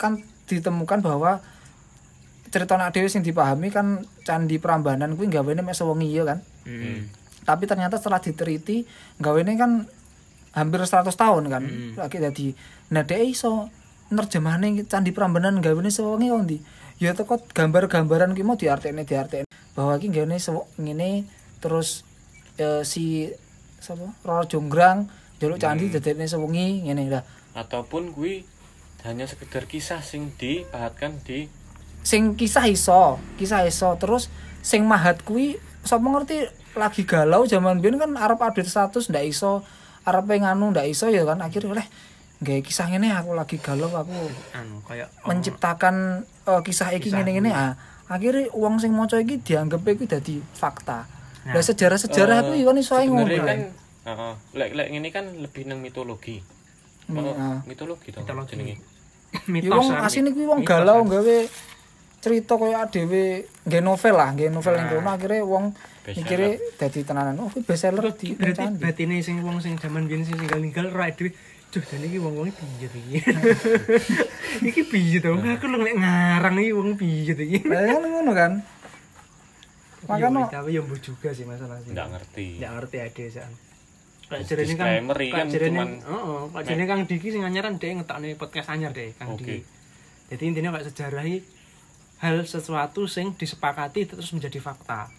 kan ditemukan bahwa cerita anak dhewe sing dipahami kan candi Prambanan kuwi gawene mek sewengi ya kan. Hmm. Tapi ternyata setelah diteliti gawene kan hampir 100 tahun kan. Lagi dadi nah dhek iso nerjemahne candi Prambanan gawene sewengi kok ndi? Ya teko gambar-gambaran ki mau diartekne diartekne bahwa iki gawene ngene terus eh, si sapa? Roro Jonggrang jaluk candi dadekne sewengi ngene lah. ataupun kuwi hanya sekedar kisah sing dipahatkan di sing kisah iso, kisah iso terus sing mahat kuwi sapa ngerti lagi galau zaman biyen kan arep update status ndak iso, arep nganu ndak iso ya kan akhirnya oleh gawe kisah ngene aku lagi galau aku anu kayak menciptakan eh, kisah iki ngene-ngene ah akhirnya uang sing maca iki dianggap iki dadi fakta. Lah sejarah-sejarah kuwi kan iso ae ngono. kan heeh, lek lek ngene kan lebih nang mitologi Mi- Oh. Mitologi to Mitologi. jenenge mitos wong asine kuwi wong galau gawe cerita kaya dhewe nggih novel lah, nggih novel yang kono akhirnya wong mikire dadi tenanan. Oh, kuwi bestseller di berarti batine sing wong sing jaman biyen sing ninggal-ninggal ra dhewe Duh, dan iki wong-wong piye to iki? iki piye to? Aku lu nek ngarang iki wong piye to iki? Lah kan ngono kan. Makanya tapi yo juga sih masalah sih. ndak ngerti Nggak ngerti ade san. Kayak Terus jarene kan, iki kayak kan jarene, cuman- heeh, kayak jarene Kang Diki sing anyaran dhek ngetokne podcast anyar dhek Kang. Diki. Jadi intinya kayak sejarah iki hal sesuatu sing disepakati terus menjadi fakta.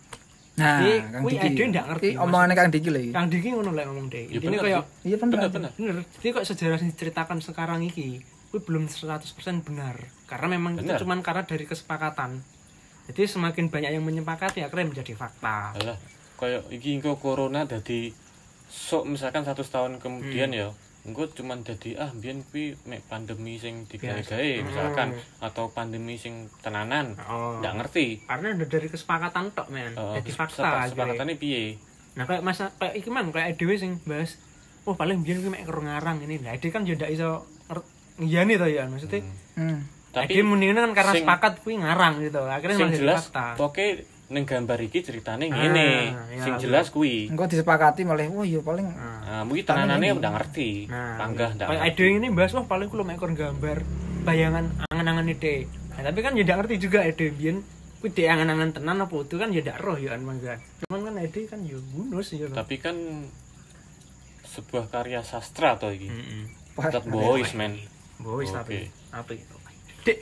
nah, Iki Kang Diki. ide ndak ngerti, omongane Kang Diki lagi. Kang Diki ngono lek ngomong dhek. Ya Intine kayak Iya bener. bener. Jadi kok sejarah yang diceritakan sekarang iki kuwi belum 100% benar. Karena memang Bener. itu cuman karena dari kesepakatan. Jadi semakin banyak yang menyepakati akhirnya menjadi fakta. alah kayak iki engko corona dadi sok misalkan 100 tahun kemudian Hmm. ya engko cuman dadi ah biyen kuwi mek pandemi sing digawe-gawe misalkan atau pandemi sing tenanan Oh. ndak ngerti Karena udah dari kesepakatan tok men. Eh, Jadi fakta sepakatannya piye Nah kayak masa kayak iki man kayak dhewe sing bahas oh paling biyen kuwi mek ngarang ini. Nah, Ade kan yo ndak iso nger- ngiyani to ya maksudnya. Hmm. tapi Ade mendingan kan karena sing- sepakat kuwi ngarang gitu. Akhirnya jadi jelas fakta. pokoke ning gambar iki ceritane Ah, ngene ya, sing iya. jelas kuwi Engko disepakati malah wah ya paling Nah. nah mungkin tenanane ndak ngerti Nah, panggah ndak kayak ngerti. Ade ini bahas wah paling kulo mek karo gambar bayangan angan-angan ide. Nah, tapi kan ya ndak ngerti juga Ade biyen kuwi dhek angan-angan tenan apa itu kan ya ndak roh ya kan mangga. Cuman kan Ade kan ya bonus ya. tapi kan sebuah karya sastra to iki Heeh. That boys man Boys tapi apa gitu. Dek.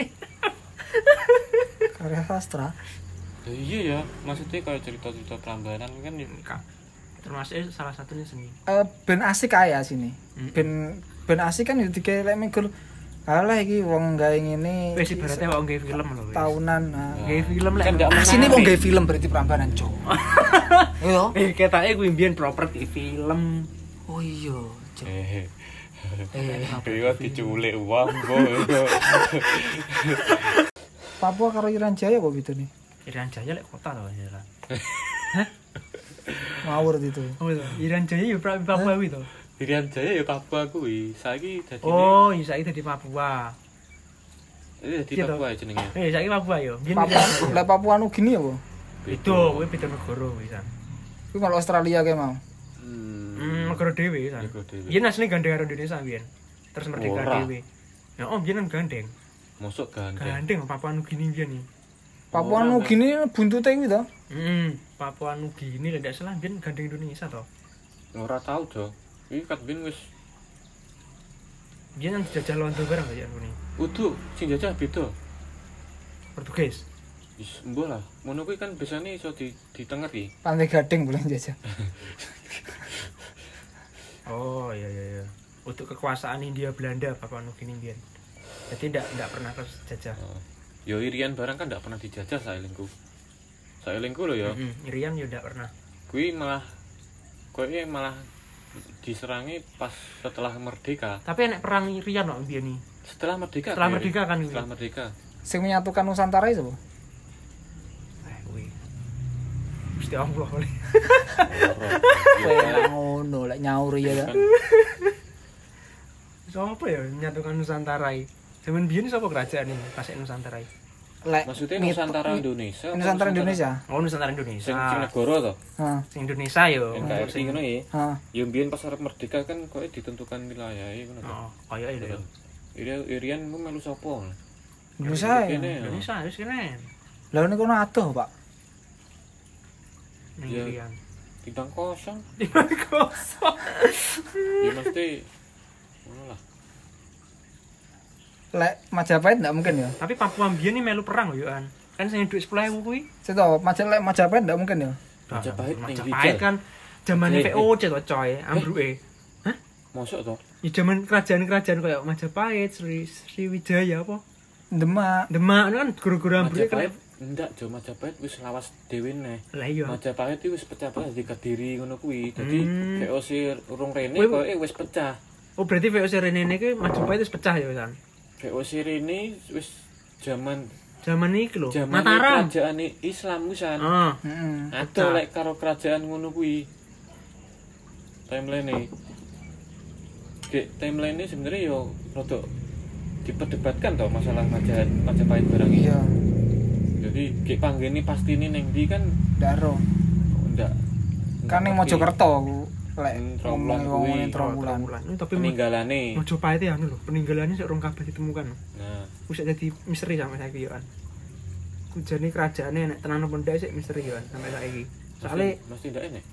karya sastra. Ya iya ya maksudnya kayak cerita-cerita Prambanan kan ya Kak. Termasuk salah satunya seni. Eh ben asik ae ya sini. Mm. Ben ben asik kan yo digawe lek megul. Alah iki wong gawe ngene. Wis ibaratnya wong gawe film lho. tahunan. nah. Gawe film lek. Kan ndak Asine menarik. wong gawe film berarti Prambanan, Cok. Iya. Eh ketake kuwi mbiyen properti film. Oh iya. Cok. eh Eh, Dewa diculik uang. Papua karo Iran Jaya kok gitu nih. Irian Jaya lek kota to ya. Ngawur itu. Oh, iya. Irian Jaya ya pra- Papua kuwi to. Irian Jaya ya Papua kuwi. Saiki dadi Oh, iya saiki dadi Papua. ini dadi iya. Papua jenenge. Eh, saiki Papua yo. Papua, lah Papua Nugini ya, Bu. itu kuwi beda negara wisan. Kuwi kalau Australia kayak mau. Hmm. Hmm, negara dhewe wisan. Negara dhewe. Biyen asline gandeng karo Indonesia biyen. Terus merdeka dhewe. Ya oh biyen kan gandeng. Mosok gandeng. Gandeng Papua Nugini biyen nih. Papua Ora, Nugini buntute kuwi to. Hmm, Papua Nugini ndak salah biyen gandeng Indonesia to. Ora tau, Jo. Iki kat bin wis Biyen yang dijajah Londo bareng ya ini. utuh sing jajah beda. Portugis. Wis embo lah. Ngono kuwi kan biasanya iso di ditengeri. Pantai Gading boleh jajah. Oh iya iya iya. Untuk kekuasaan Hindia Belanda Papua Nugini biyen. Jadi ndak ndak pernah kejajah. Oh. Yo Irian barang kan ndak pernah dijajah saelingku. Saelingku lho ya. Heeh, Irian ya ndak pernah. Kuwi malah koyo malah diserangi pas setelah merdeka. Tapi enek perang Irian kok biyen nih. Setelah merdeka. Setelah merdeka kan kuwi. Setelah merdeka. Sing menyatukan Nusantara itu. Eh. Gusti Allah kali. Kayak ngono lek nyaur ya. Kan Sopo ya menyatukan Nusantara iki? Zaman biyen sapa kerajaan ini pas Nusantara iki? Lek maksudnya Nusantara Indonesia. Nusantara Indonesia. Oh Nusantara Sing Indonesia. sing negara to. Heeh. Sing Indonesia yo. NKRI ngono ya. Heeh. Ya mbiyen pas arep merdeka kan kok ditentukan wilayah ngono to. Oh, kaya itu. Irian Irian ku melu sapa? Indonesia ya. Kene ya. Indonesia wis kene. Lah ini kono adoh, Pak. Ning. Irian. Tidang kosong. Di mana kosong. Ya mesti ngono lah. Lek Majapahit ndak mungkin ya. Tapi Papua Mbiyen ini melu perang yo kan. Kan sing dhuwit 10.000 kuwi. Sito Majapahit lek Majapahit ndak mungkin ya. Majapahit ning Majapahit kan zaman Eh, eh. VOC to coy, ambruke. Mosok to? Ya zaman kerajaan-kerajaan kayak Majapahit, Sri Sriwijaya apa? Demak. Demak kan guru-guru ambruke Majapahit kan. ndak Jo Majapahit wis lawas dhewe neh. Lah iya. Majapahit iki wis pecah-pecah di Kediri ngono kuwi. Dadi Hmm. VOC urung rene koyoke wis pecah. Oh berarti VOC Rene ini ki Majapahit wis pecah ya VOC rene wis zaman Zaman iki lho, zaman Mataram. kerajaan Islam wisan. Ah, Heeh. Ada Pecah. lek karo kerajaan ngono kuwi. Timeline Oke, timeline ini sebenarnya yo rada diperdebatkan tau masalah Majapahit Majapahit barang ini. Iya, Jadi kayak panggene pasti ini neng di kan Daro. ndak Kan ning Mojokerto aku lek Hmm, wong kuwi. Trombulan. Ini tapi peninggalane. Majapahit ya anu lho, peninggalannya sik rong kabeh ditemukan. Nah, Wis jadi misteri sampai saiki yo kan. Kujane kerajaane nek tenan apa ndak sik misteri yo kan sampai saiki. Soale mesti, mesti ndak enek.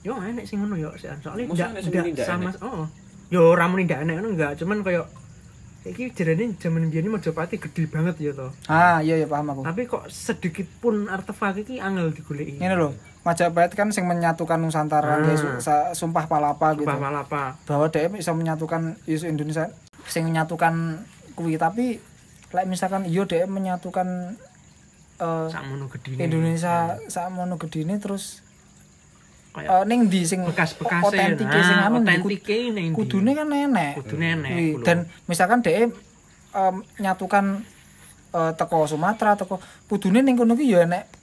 yo enek sing ngono yo sik soalnya Masa ndak sama oh. Yo ora muni ndak enek ngono enggak, cuman koyo iki jarane zaman biyen Majapahit gede banget ya to. Ah, iya ya paham aku. Tapi kok sedikit pun artefak iki angel digoleki. Ini loh, Majapahit kan sing menyatukan Nusantara, kayak su- sumpah palapa gitu. Sumpah malapa. Bahwa dia bisa menyatukan isu Indonesia, sing menyatukan kuwi tapi lek misalkan iya dia menyatukan eh, gedine. Indonesia sakmono gedine terus eh, ning di sing bekas-bekas otentik sing anu otentike ning kudune kan enek. kudune enek. Kuwi. kulo. Dan misalkan dia em, nyatukan eh, teko Sumatera, teko kudune ning kono ki ya enek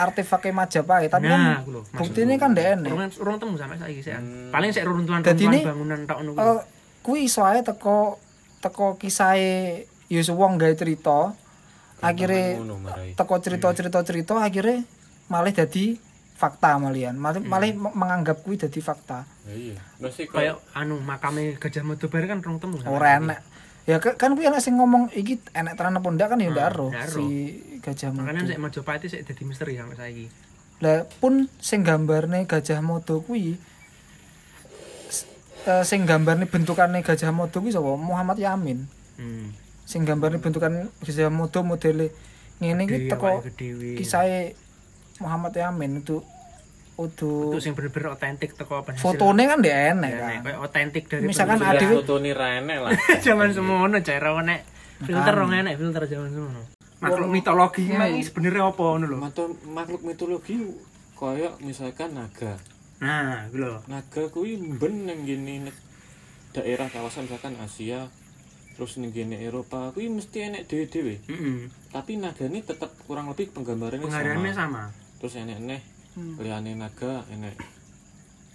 artefake Majapahit, tapi nah, kan buktine kan ndek enek. Urung urung temu sampai saiki sih. Hmm. Paling sik Dadi ini, bangunan tok kuwi. Eh, kuwi iso ae teko teko kisahe Yusuf Wong gawe cerita akhirnya teko cerita-cerita cerita akhirnya malah jadi fakta malian malah, malah menganggap kuwi jadi fakta Ya iya. Kayak anu makame Gajah Mada Bar kan rong temu. ora enak ya ke- kan kuwi enak sing ngomong iki enak tenan apa ndak kan ya ndak ero ndak ero. si Gajah Makanya Mada sik Majapahit sik dadi misteri sampai saiki. lah pun sing gambarne Gajah Mada kuwi eh, sing gambarne bentukane Gajah Mada kuwi sapa Muhammad Yamin Hmm. sing gambarne bentukan Gajah Mada modele ngene iki teko kisahe Muhammad Yamin itu itu sing bener-bener otentik teko apa fotone kan ndek enek kan kayak otentik dari Misalkan ada- ada Adewe- foto ni ra enek lah. zaman semono cara nek filter rong enek filter zaman semono. Makhluk mitologi ini sebenarnya apa ngono lho? Makhluk mitologi koyo misalkan naga. nah iku lho. Naga kuwi ben ning gini daerah kawasan misalkan Asia terus ning gini Eropa kuwi mesti enek dhewe-dhewe. heeh Tapi naga ini tetap kurang lebih penggambarannya pengaruhannya sama. sama. Terus enek enek Hmm. liane naga enek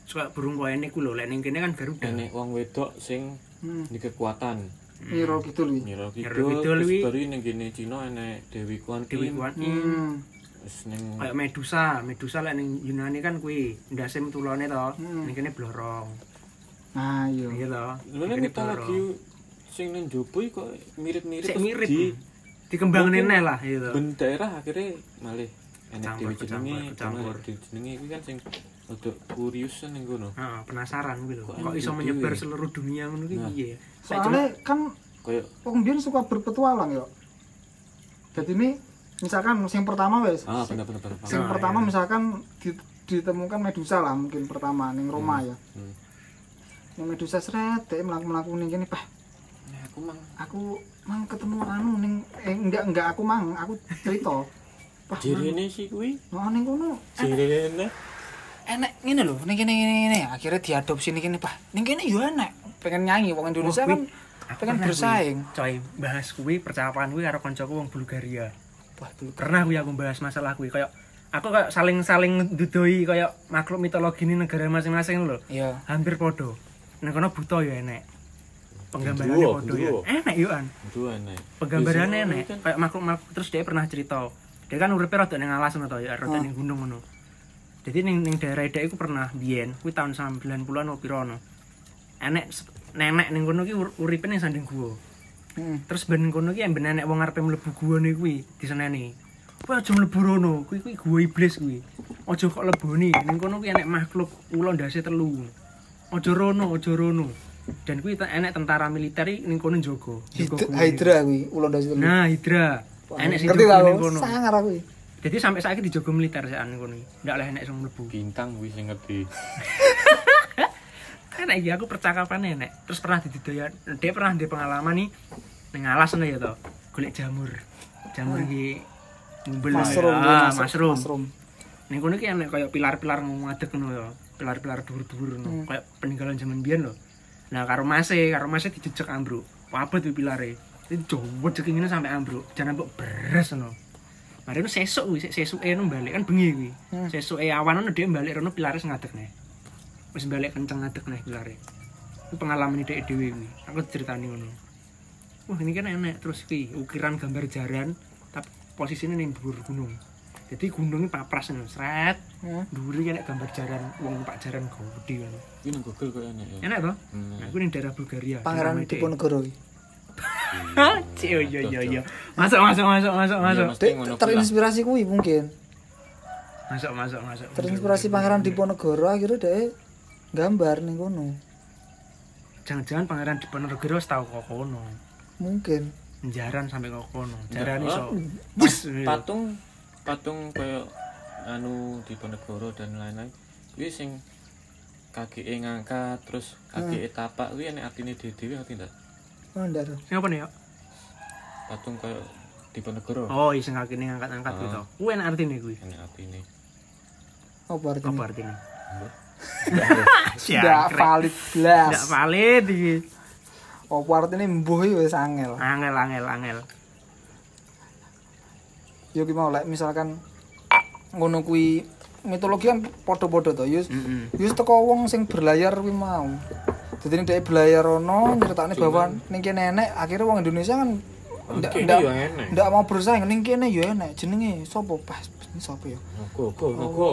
suka burung koyo ini ku lho lek ning kene kan Garuda enek wong wedok sing Hmm. di kekuatan. Miro gitu lho. Nyiro Nyiro Kidul, Kidul terus wi. baru ning gini Cina enek Dewi Kuan Dewi Yin. Kuan Yin Hmm. Terus ning kayak Medusa Medusa lek ning Yunani kan kuwi ndase tulone to Hmm. ning kene blorong Nah, iya. iya to Sebenarnya Ning kene mitologi sing ning jopo iki kok mirip-mirip Sik mirip. di dikembangin neh lah gitu ben daerah akhirnya malih enek Kecampur, dewi jenenge kecampur, jenenge iki kan sing rada kurius ning kono. Nah, penasaran gitu. Kok Kok iso menyebar ya? seluruh dunia ngono ki Nah. piye? ya? Soalnya kan Kayak wong biyen suka berpetualang ya. Jadi ini misalkan yang pertama wes. ah bener-bener bener. Yang Ah, pertama iya. misalkan di- ditemukan Medusa lah mungkin pertama ning Roma ya. Hmm. Yang Medusa seret dhek mlaku-mlaku ning kene, "Pah, Nah, aku mang aku mang ketemu anu ning eh enggak enggak aku mang, aku cerita." Pah, jirene sih kuwi. Oh, ning kono Jirene enek ngene lho, ning kene ngene ngene. Akhirnya diadopsi ning kene, Pak. Ning kene yo enek. Pengen nyanyi wong Indonesia kan pengen bersaing. Coy, bahas kuwi percakapan kuwi karo kancaku wong Bulgaria. Wah, Pernah kuwi aku bahas masalah kuwi kayak aku kayak saling-saling dudoi kayak makhluk mitologi ini negara masing-masing lho. Iya. Hampir podo. Nang kono buta ya enek. Penggambarannya podo ya. Enek yo an. Penggambarannya Biasanya enek. kan Kayak makhluk-makhluk terus dia pernah cerita. Dia kan uripe rada ning alas ngono to ya, rada Oh. ning gunung ngono. Jadi ning ning daerah dia iku pernah biyen, kuwi tahun 90-an opo pira ono. Enek nenek ning kono ki ur- uripe ning sanding gua. Heeh. Terus ben kono ki ben enek wong arepe mlebu guwane kuwi diseneni. Kowe aja mlebu rono, kuwi kuwi gua iblis kuwi. Aja kok leboni, ning kono kuwi enek makhluk ula ndase telu. Aja rono, aja rono. Dan kuwi enek tentara militer ning kono njogo. Kuwi. Hydra kuwi ulo ndase telu. Nah, Hydra. Enek sing ngerti lah aku. kono. Sangar aku. iki. Jadi sampai saiki dijogo militer sih ning kono. Ndak oleh enek sing mlebu. bintang wis sing ngerti enek iki aku percakapannya enek terus pernah dididaya dia pernah di pengalaman nih ning alas ngono ya to golek jamur jamur iki ngumpul Mushroom, ah, ya, mushroom mushroom. ning kono ki enek kayak pilar-pilar ngadeg ngono ya pilar-pilar dhuwur-dhuwur ngono Hmm. kayak peninggalan zaman biyen lho nah karo mase karo mase dijejek ambruk wabet kuwi pilare itu jowo ngene sampai ambruk jangan mbok beres ngono Mari nu sesuk sesuke nu balik kan bengi kuwi. Hmm. Sesuke awan nu dhewe balik rono pilare sing ngadeg nih. Wis balik kenceng ngadeg nih pilare. Itu pengalaman dhek dhewe kuwi. Aku ceritani ngono. Wah, ini kan enek terus ki ukiran gambar jaran tapi posisinya ning dhuwur gunung. Jadi gunungnya papras sret. Heeh. Dhuwure ki enek gambar jaran wong numpak jaran gede ngono. ini Google kok enak ya Enak to? Hmm. Nah, aku ning daerah Bulgaria. Pangeran. Diponegoro iki. Hah? Cik, yo yo. Masuk masuk masuk masuk masuk. Kuwi lah. terinspirasi kuwi mungkin. Masuk masuk masuk. Terinspirasi Pangeran Diponegoro akhirnya dhek gambar ning kono. Jangan-jangan Pangeran Diponegoro tau kok kono. Mungkin. Jaran sampai kok kono. Jaran iso. oh. Bus. patung patung kayak anu di Ponegoro dan lain-lain kuwi sing kaki ngangkat terus kaki tapak kuwi enek artine dhewe ngerti ndak Oh, tuh. Sing apa nih ya? patung kayak di Ponegoro Oh, iseng kakine ngangkat-ngangkat Ah. gitu. Kuwi enak artine kuwi. enek artine Apa artinya? Apa artine? Ndak valid blas. Enggak valid iki. Apa artinya mbuh iki wis angel. Angel angel angel. Yo ki mau lek misalkan ngono kuwi mitologi kan padha-padha to. Yo Heeh. yo teko wong sing berlayar kuwi mau. Dadi nek dhek berlayar ono nyeritakne bahwa ning kene enek akhirnya wong Indonesia kan ndak ndak yo ndak mau bersaing ning kene yo enek jenenge sapa pas ini sapa ya Nogo, go, nogo.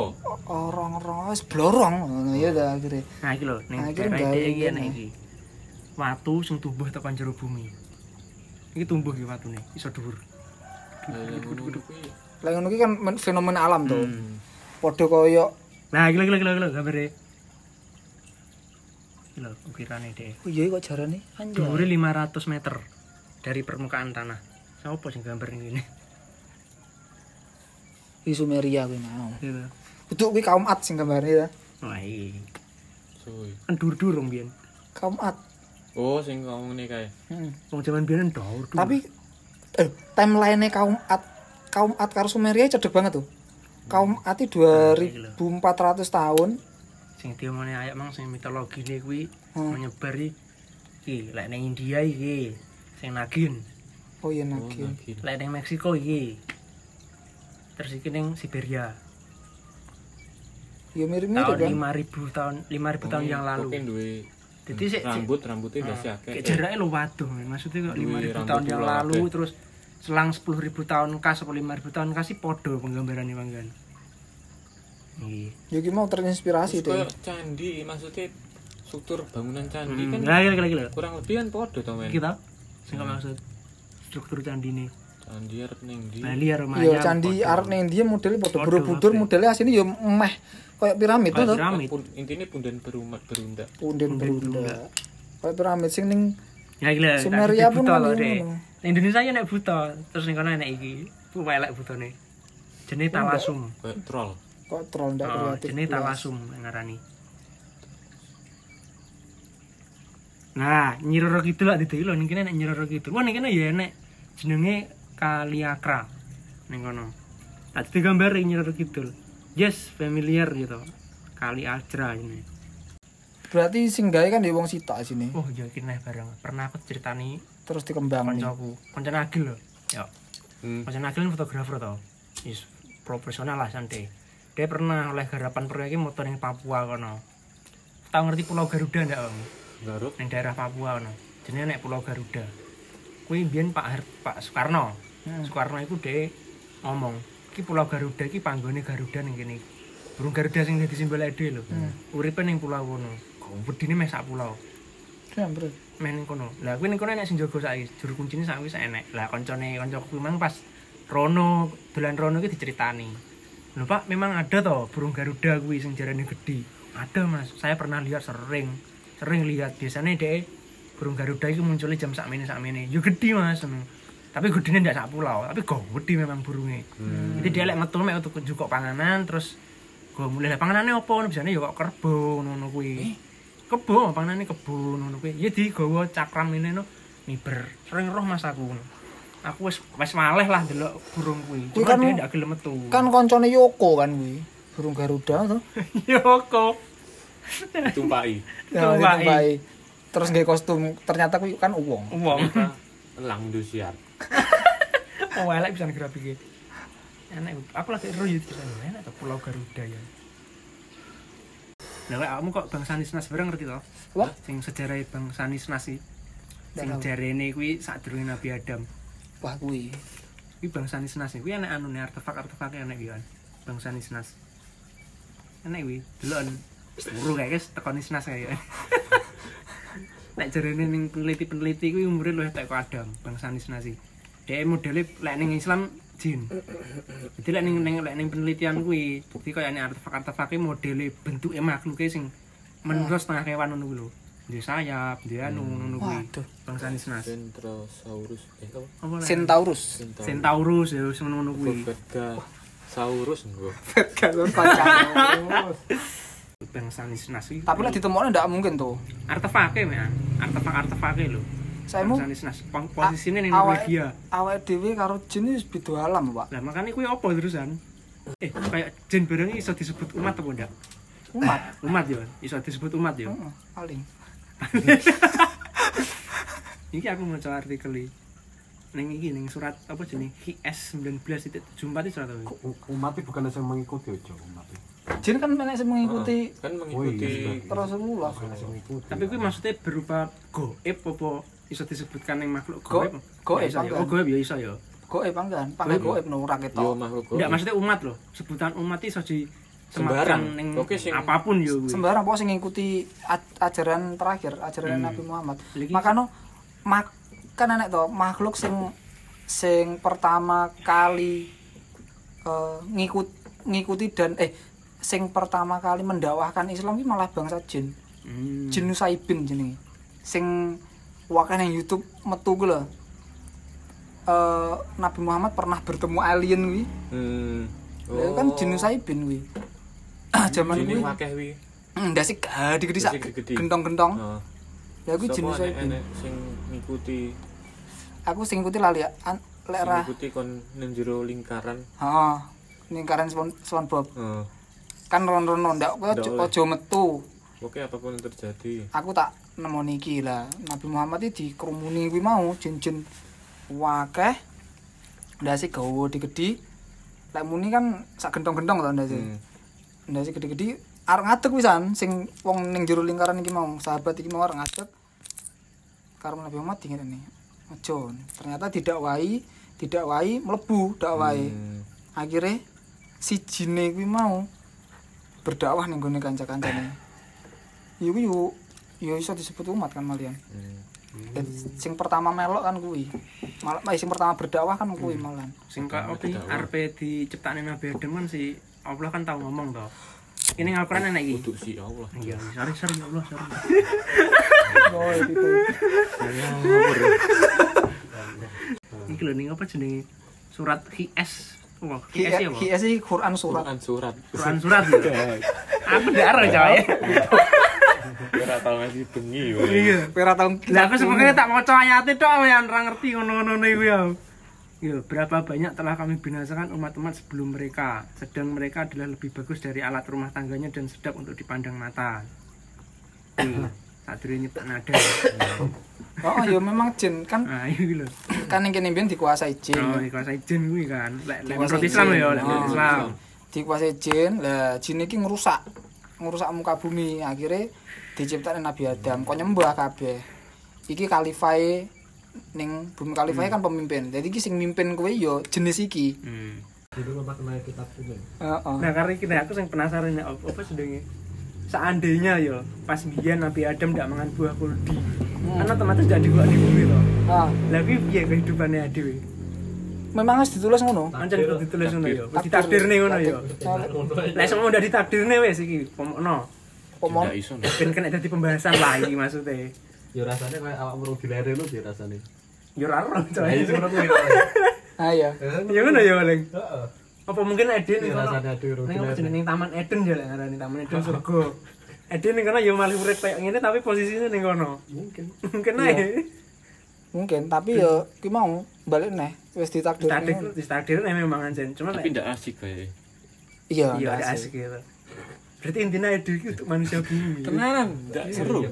orang-orang wis blorong ngono ya ta akhirnya Nah iki lho ning iki daerah iki iki enak iki. Watu sing tumbuh tekan jero bumi. Iki tumbuh iki watune, iso dhuwur. Yang ngono kuwi. lek ngono ki kan men- fenomena alam to Hmm. padha kaya Nah, iki lho iki lho iki lho gambare. Lho ukirane dhek. oh iya kok jarane anjay Dhuwure 500 meter dari permukaan tanah. Siapa sing gambar ini? di Sumeria kuwi mau Gitu. itu kuwi kaum Ad sing gambare ya Wah, iya. Suwi. Kan dur-dur dong biyen. kaum Ad Oh, sing ngomong ini kayak Hmm. Wong zaman biyen dur. tapi eh timeline kaum Ad kaum Ad karo Sumeria cedek banget tuh kaum Ad itu 2400 tahun sing diomongne ayak mang sing mitologine kuwi Hmm. menyebar iki lek ning India iki sing Nagin, oh iya oh, nagin nagin. lek ning Meksiko iki. Terus iki ning Siberia. ya mirip-mirip Tahun kan 5000 tahun 5000 tahun yang lalu. Oke, duwe Jadi sik rambut rambutnya udah sih akeh. kayak jaraknya lo waduh maksudnya kok 5000 rambut tahun yang lalu terus selang 10.000 tahun kas atau 5.000 tahun kasih podo penggambaran manggan. Iya. ya ki mau terinspirasi kayak candi maksudnya struktur bangunan candi kan Nah, gila gila kurang lebih kan podo to men. Kita sing gak maksud struktur candi ini. Candi arep ning ndi? Bali rumah Iya, candi arep ning dia modelnya padha Borobudur modelnya asline ya meh kayak piramid tuh. to. piramid. Pun, intinya pundan berumat berunda. Punden berunda. Kayak piramid sing ning Ya gila. Sumeria pun ngono. Indonesia ya nek buta, terus ning kono nek iki. Ku elek butane. Jenenge talasum. Kayak troll. Kok troll ndak Oh, kreatif. blas. talasum ngarani. Nah, Nyiroro lak dideki lho ning kene nek Nyiroro Kidul. Wah ning kene ya enek jenenge Kaliakra ning kono. Tak digambar Nyiroro Kidul. Yes, familiar gitu. Kali Ajra ini. Berarti sing gawe kan ya wong sitok sini. Oh, iya iki neh bareng. Pernah aku ceritani Terus dikembang nih. kancaku, kanca Nagil lho. Ya. Hmm. Kanca Nagil fotografer to. Is profesional lah santai. Dia pernah oleh garapan proyek motor ning Papua kono. Tahu ngerti Pulau Garuda ndak, Om? Garut. Ning daerah Papua kono. Jenenge nek Pulau Garuda. Kuwi biyen Pak Har- Pak Soekarno. Hmm. Soekarno iku dhe ngomong, "Iki Pulau Garuda iki panggone Garuda ning kene." Burung Garuda sing dadi simbol dhewe lho. Uripe ning pulau kono. Wedine meh sak pulau. Ya, bro. main ning kono. Lah kuwi ning kono enek sing jaga saiki, juru kuncine saiki wis enek. Lah koncone kancaku memang pas Rono, dolan Rono iki diceritani. Lho Pak, memang ada toh burung Garuda kuwi sing jarane gede. Ada Mas, saya pernah lihat sering. Sering lihat biasanya deh burung Garuda itu munculnya jam sak mene sak mene. Yo gede Mas. Tapi gedene ndak sak pulau, tapi gede memang burungnya. Jadi dia lek metu mek untuk jukok panganan terus gue mulai lah panganane opo biasanya ya kok kerbau ngono kuwi. Kebo panganane kebo ngono kuwi. Ya digawa cakram ini no miber. Sering roh Mas aku. Aku wis wis maleh lah delok burung kuwi. Cuma kan- dia ndak gelem metu. Kan koncone Yoko kan kuwi. Burung Garuda tuh. Yoko. Tumpai. Ya. Terus nggak kostum ternyata kuwi kan uwong. Wong. Elang Indosiar. Oh, elek bisa ngegrabi iki. Enak, aku lagi ero sana. Enak tuh Pulau Garuda ya. Nah, kamu kok Bang Sanis Nas bareng ngerti toh? Apa? Sing sejarah Bang Sanis Nas iki. Sing jarene kuwi sadurunge Nabi Adam. Wah kuwi. Kuwi Bang Sanis Nas kuwi enak anune artefak-artefak enak iki kan. Bang Sanis Nas. Enak kuwi, deloken. Suruh kayak guys teko Nisnas kayak. Nek jarene ning peneliti-peneliti kuwi umure luwih teko Adam, Bang Sanis Nas iki. Dia modele lek ning Islam jin. Jadi lek ning ning lek ning penelitian kuwi, jadi kaya ini artefak-artefake modele bentuke makhluke sing menungso setengah kewan ngono kuwi lho. Dia sayap, dia anu ngono kuwi. Waduh. Bang Sanis Nas. Centrosaurus. Eh, apa? Centaurus. Centaurus ya wis ngono kuwi. Saurus nggo. Galon pacar. Bang Sanis Nas iki. Tapi lek ditemokne ndak mungkin tuh. artefake men artefak-artefake lho Saya mau Sanis Nas Pos- posisine ning Norwegia awake dhewe karo jin wis beda alam, Pak. lah makanya kuwi apa terusan eh kayak jin bareng iki iso disebut umat apa ndak Umat. umat ya iso disebut umat ya Heeh, paling. iki aku maca artikel iki ning iki ning surat apa jenenge HIS 19 itu surat apa umat itu bukan yang mengikuti aja umat Jin kan menek sing mengikuti kan Oh, mengikuti iya. Rasulullah. bukan yang mengikuti tapi kuwi maksudnya berupa goib apa iso disebutkan ning makhluk Go- goib goib, Ya iso ya. oh goib ya iso ya Goib panggan, panggan Goib. no ora ketok. makhluk Enggak, goib. maksudnya umat loh. Sebutan umat itu di Sembarang. ning Oke, sing- apa pun yo. Sembarang pokoknya sing ngikuti aj- ajaran terakhir, ajaran Hmm. Nabi Muhammad. Lagi- Makanya mak kan enek to makhluk sing sing pertama kali eh, ngikut ngikuti dan eh sing pertama kali mendakwahkan Islam ini malah bangsa jin. Hmm. Jin Nusaibin jenenge. Sing wakil yang YouTube metu lho. Eh, Nabi Muhammad pernah bertemu alien kuwi. Hmm. Lha kan Jin Nusaibin kuwi. Zaman kuwi akeh wi. ndasik gede-gede sak Ndasik gede-gede. gentong-gentong. Heeh. Ya kuwi Nusaibin. enek sing ngikuti Aku sing ngikuti lali ya. An- Lek ra. ngikuti kon ning jero lingkaran. Heeh. Lingkaran SpongeBob. Heeh. Kan rono-rono ndak kowe Ndak aja metu. Oke apa pun yang terjadi. Aku tak nemu niki lah. Nabi Muhammad iki dikerumuni kuwi mau jin-jin wakeh. Ndase gawa digedi. Lek muni kan sak gentong-gentong to ndase. Hmm. Ndase gede-gede arep ngadeg wisan sing wong ning jero lingkaran iki mau sahabat iki mau arep ngadeg. Karo Nabi Muhammad dingene. Ojo. Ternyata tidak wahi, tidak wahi mlebu dak wae. Hmm. Akhirnya si jine kuwi mau berdakwah ning gone kanca-kancane. Iku yo yo iso disebut umat kan malian. Hmm. Dan sing pertama melok kan kuwi. Malah eh, sing pertama berdakwah kan kuwi malan. Sing dakwah. arepe diciptakne Nabi Adam kan si Allah kan tau ngomong to. Ini Al-Qur'an enak iki. Kudu si Allah. Iya, sorry sorry ya Allah, sorry. Oh, itu. Iki lho ning apa jenenge? Surat HIS. Wah, HIS ya. Hies iki Quran surat. Quran surat. Quran surat ya. Aku ndak ero coy. Ora tau ngasih bengi. Iya. Pira tahun Lah aku sebenarnya tak maca ayate tok ya ora ngerti ngono-ngono iku ya. Ya, berapa banyak telah kami binasakan umat-umat sebelum mereka, sedang mereka adalah lebih bagus dari alat rumah tangganya dan sedap untuk dipandang mata. Tak dulu nyebut nada. Oh, ya memang jin kan Nah, iki lho. kan ning kene mbiyen dikuasai jin. Oh, dikuasai jin kuwi kan. Lek menurut Islam ya, lek menurut Oh, Islam. Dikuasai jin, lah jin iki ngerusak ngerusak muka bumi. Akhirnya diciptakan Nabi Adam, kok nyembah kabeh. Iki kalifae ning bumi kalifae kan pemimpin. Jadi iki sing mimpin kowe ya jenis iki. Hmm. jadi memang kena kitab ini Heeh. Nah, karena kita aku sing penasaran ya apa apa sedenge seandainya ya pas biyen Nabi Adam tidak makan buah kuldi kan otomatis tidak dibuat di bumi toh ah lagi piye kehidupannya dhewe memang harus ditulis ngono ancen kudu ditulis ngono ya Takdir. ditakdirne ngono ya Takdir. lek semua udah ditakdirne wis iki pomokno iso. ben kena dadi pembahasan lagi maksudnya Ya rasanya kayak awak merung dilere lu yo ora ro Nah, ini coy ngono kuwi. iya. Ya ngono ya paling Heeh. apa mungkin Eden Iya, ngono rasanya ada ning apa dilere. jeneng Taman Eden ya lek ngarani Taman Eden surga. Eden ning kono ya malah urip kayak ngene tapi posisinya ning kono. Mungkin. mungkin Iya. ae. Mungkin tapi ya ki mau balik neh. Wis ditakdir takdir takdir memang anjen. Cuma Tapi lek ndak asik kayak. iya iya ada asik. gitu berarti intinya Eden itu untuk manusia bumi. Tenanan, ndak seru.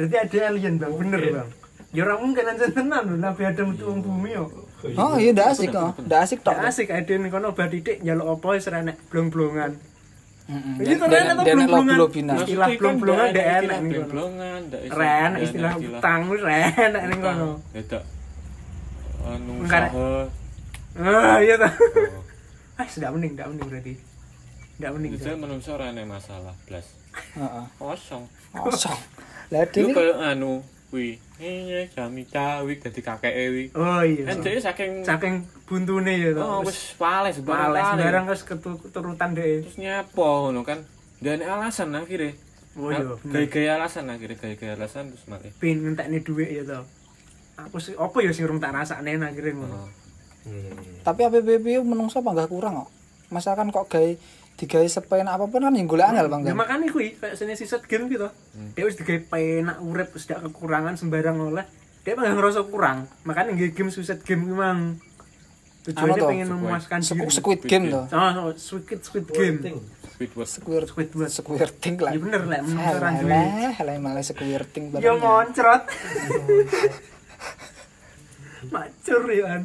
Berarti ada alien bang bener bang ya orang mungkin anjen tenan lho Nabi Adam itu wong bumi yo oh iya ndak asik kok ndak asik tok asik Eden kono bar titik njaluk apa wis renek blong-blongan Heeh. Ini tuh renek tuh blong-blongan. Istilah kan blong-blongan ndak ada enak istilah ning kono. blong-blongan, ndak iso- Ren istilah ada utang wis renek ning kono. Beda. Anu Enggak. usaha. Ah iya ta. Oh. Ah sudah mending, ndak mending berarti. Ndak mending. Itu menungso ora masalah, blas. Heeh. Kosong. kosong lah dini kayak anu kuwi. Ini jami cawi dadi kakeke wi. Oh iya. Kan dia saking Saking buntune ya to. Oh, wis pales pales. sembarang wis ketu- keturutan deh. Terus nyapo ngono kan. Dan alasan akhirnya. Oh iya. bener. Gaya-gaya alasan akhirnya, gaya-gaya alasan terus malah. Pin ngentekne dhuwit ya to. Aku sih apa ya sing urung tak rasakne akhirnya ngono. Oh. tapi APBP menungso apa enggak kurang kok misalkan kok gawe digawe sepenak apa pun kan yang golek angel bang Ya kan makanya kuwi kayak sini sisat game gitu. Dia wis digawe penak urip wis gak kekurangan sembarang oleh. Dia gak ngerasa kurang. Makanya nggih game suicide game kuwi mang tujuannya Anu pengen memuaskan Squid, diri. squid game tuh Oh, oh, squid squid game. Squidward. squid Squidward. squirting lah Ya bener lah menurut orang duwe. Alah, alah malah squirting Ya barangnya. moncrot. Macur ya kan.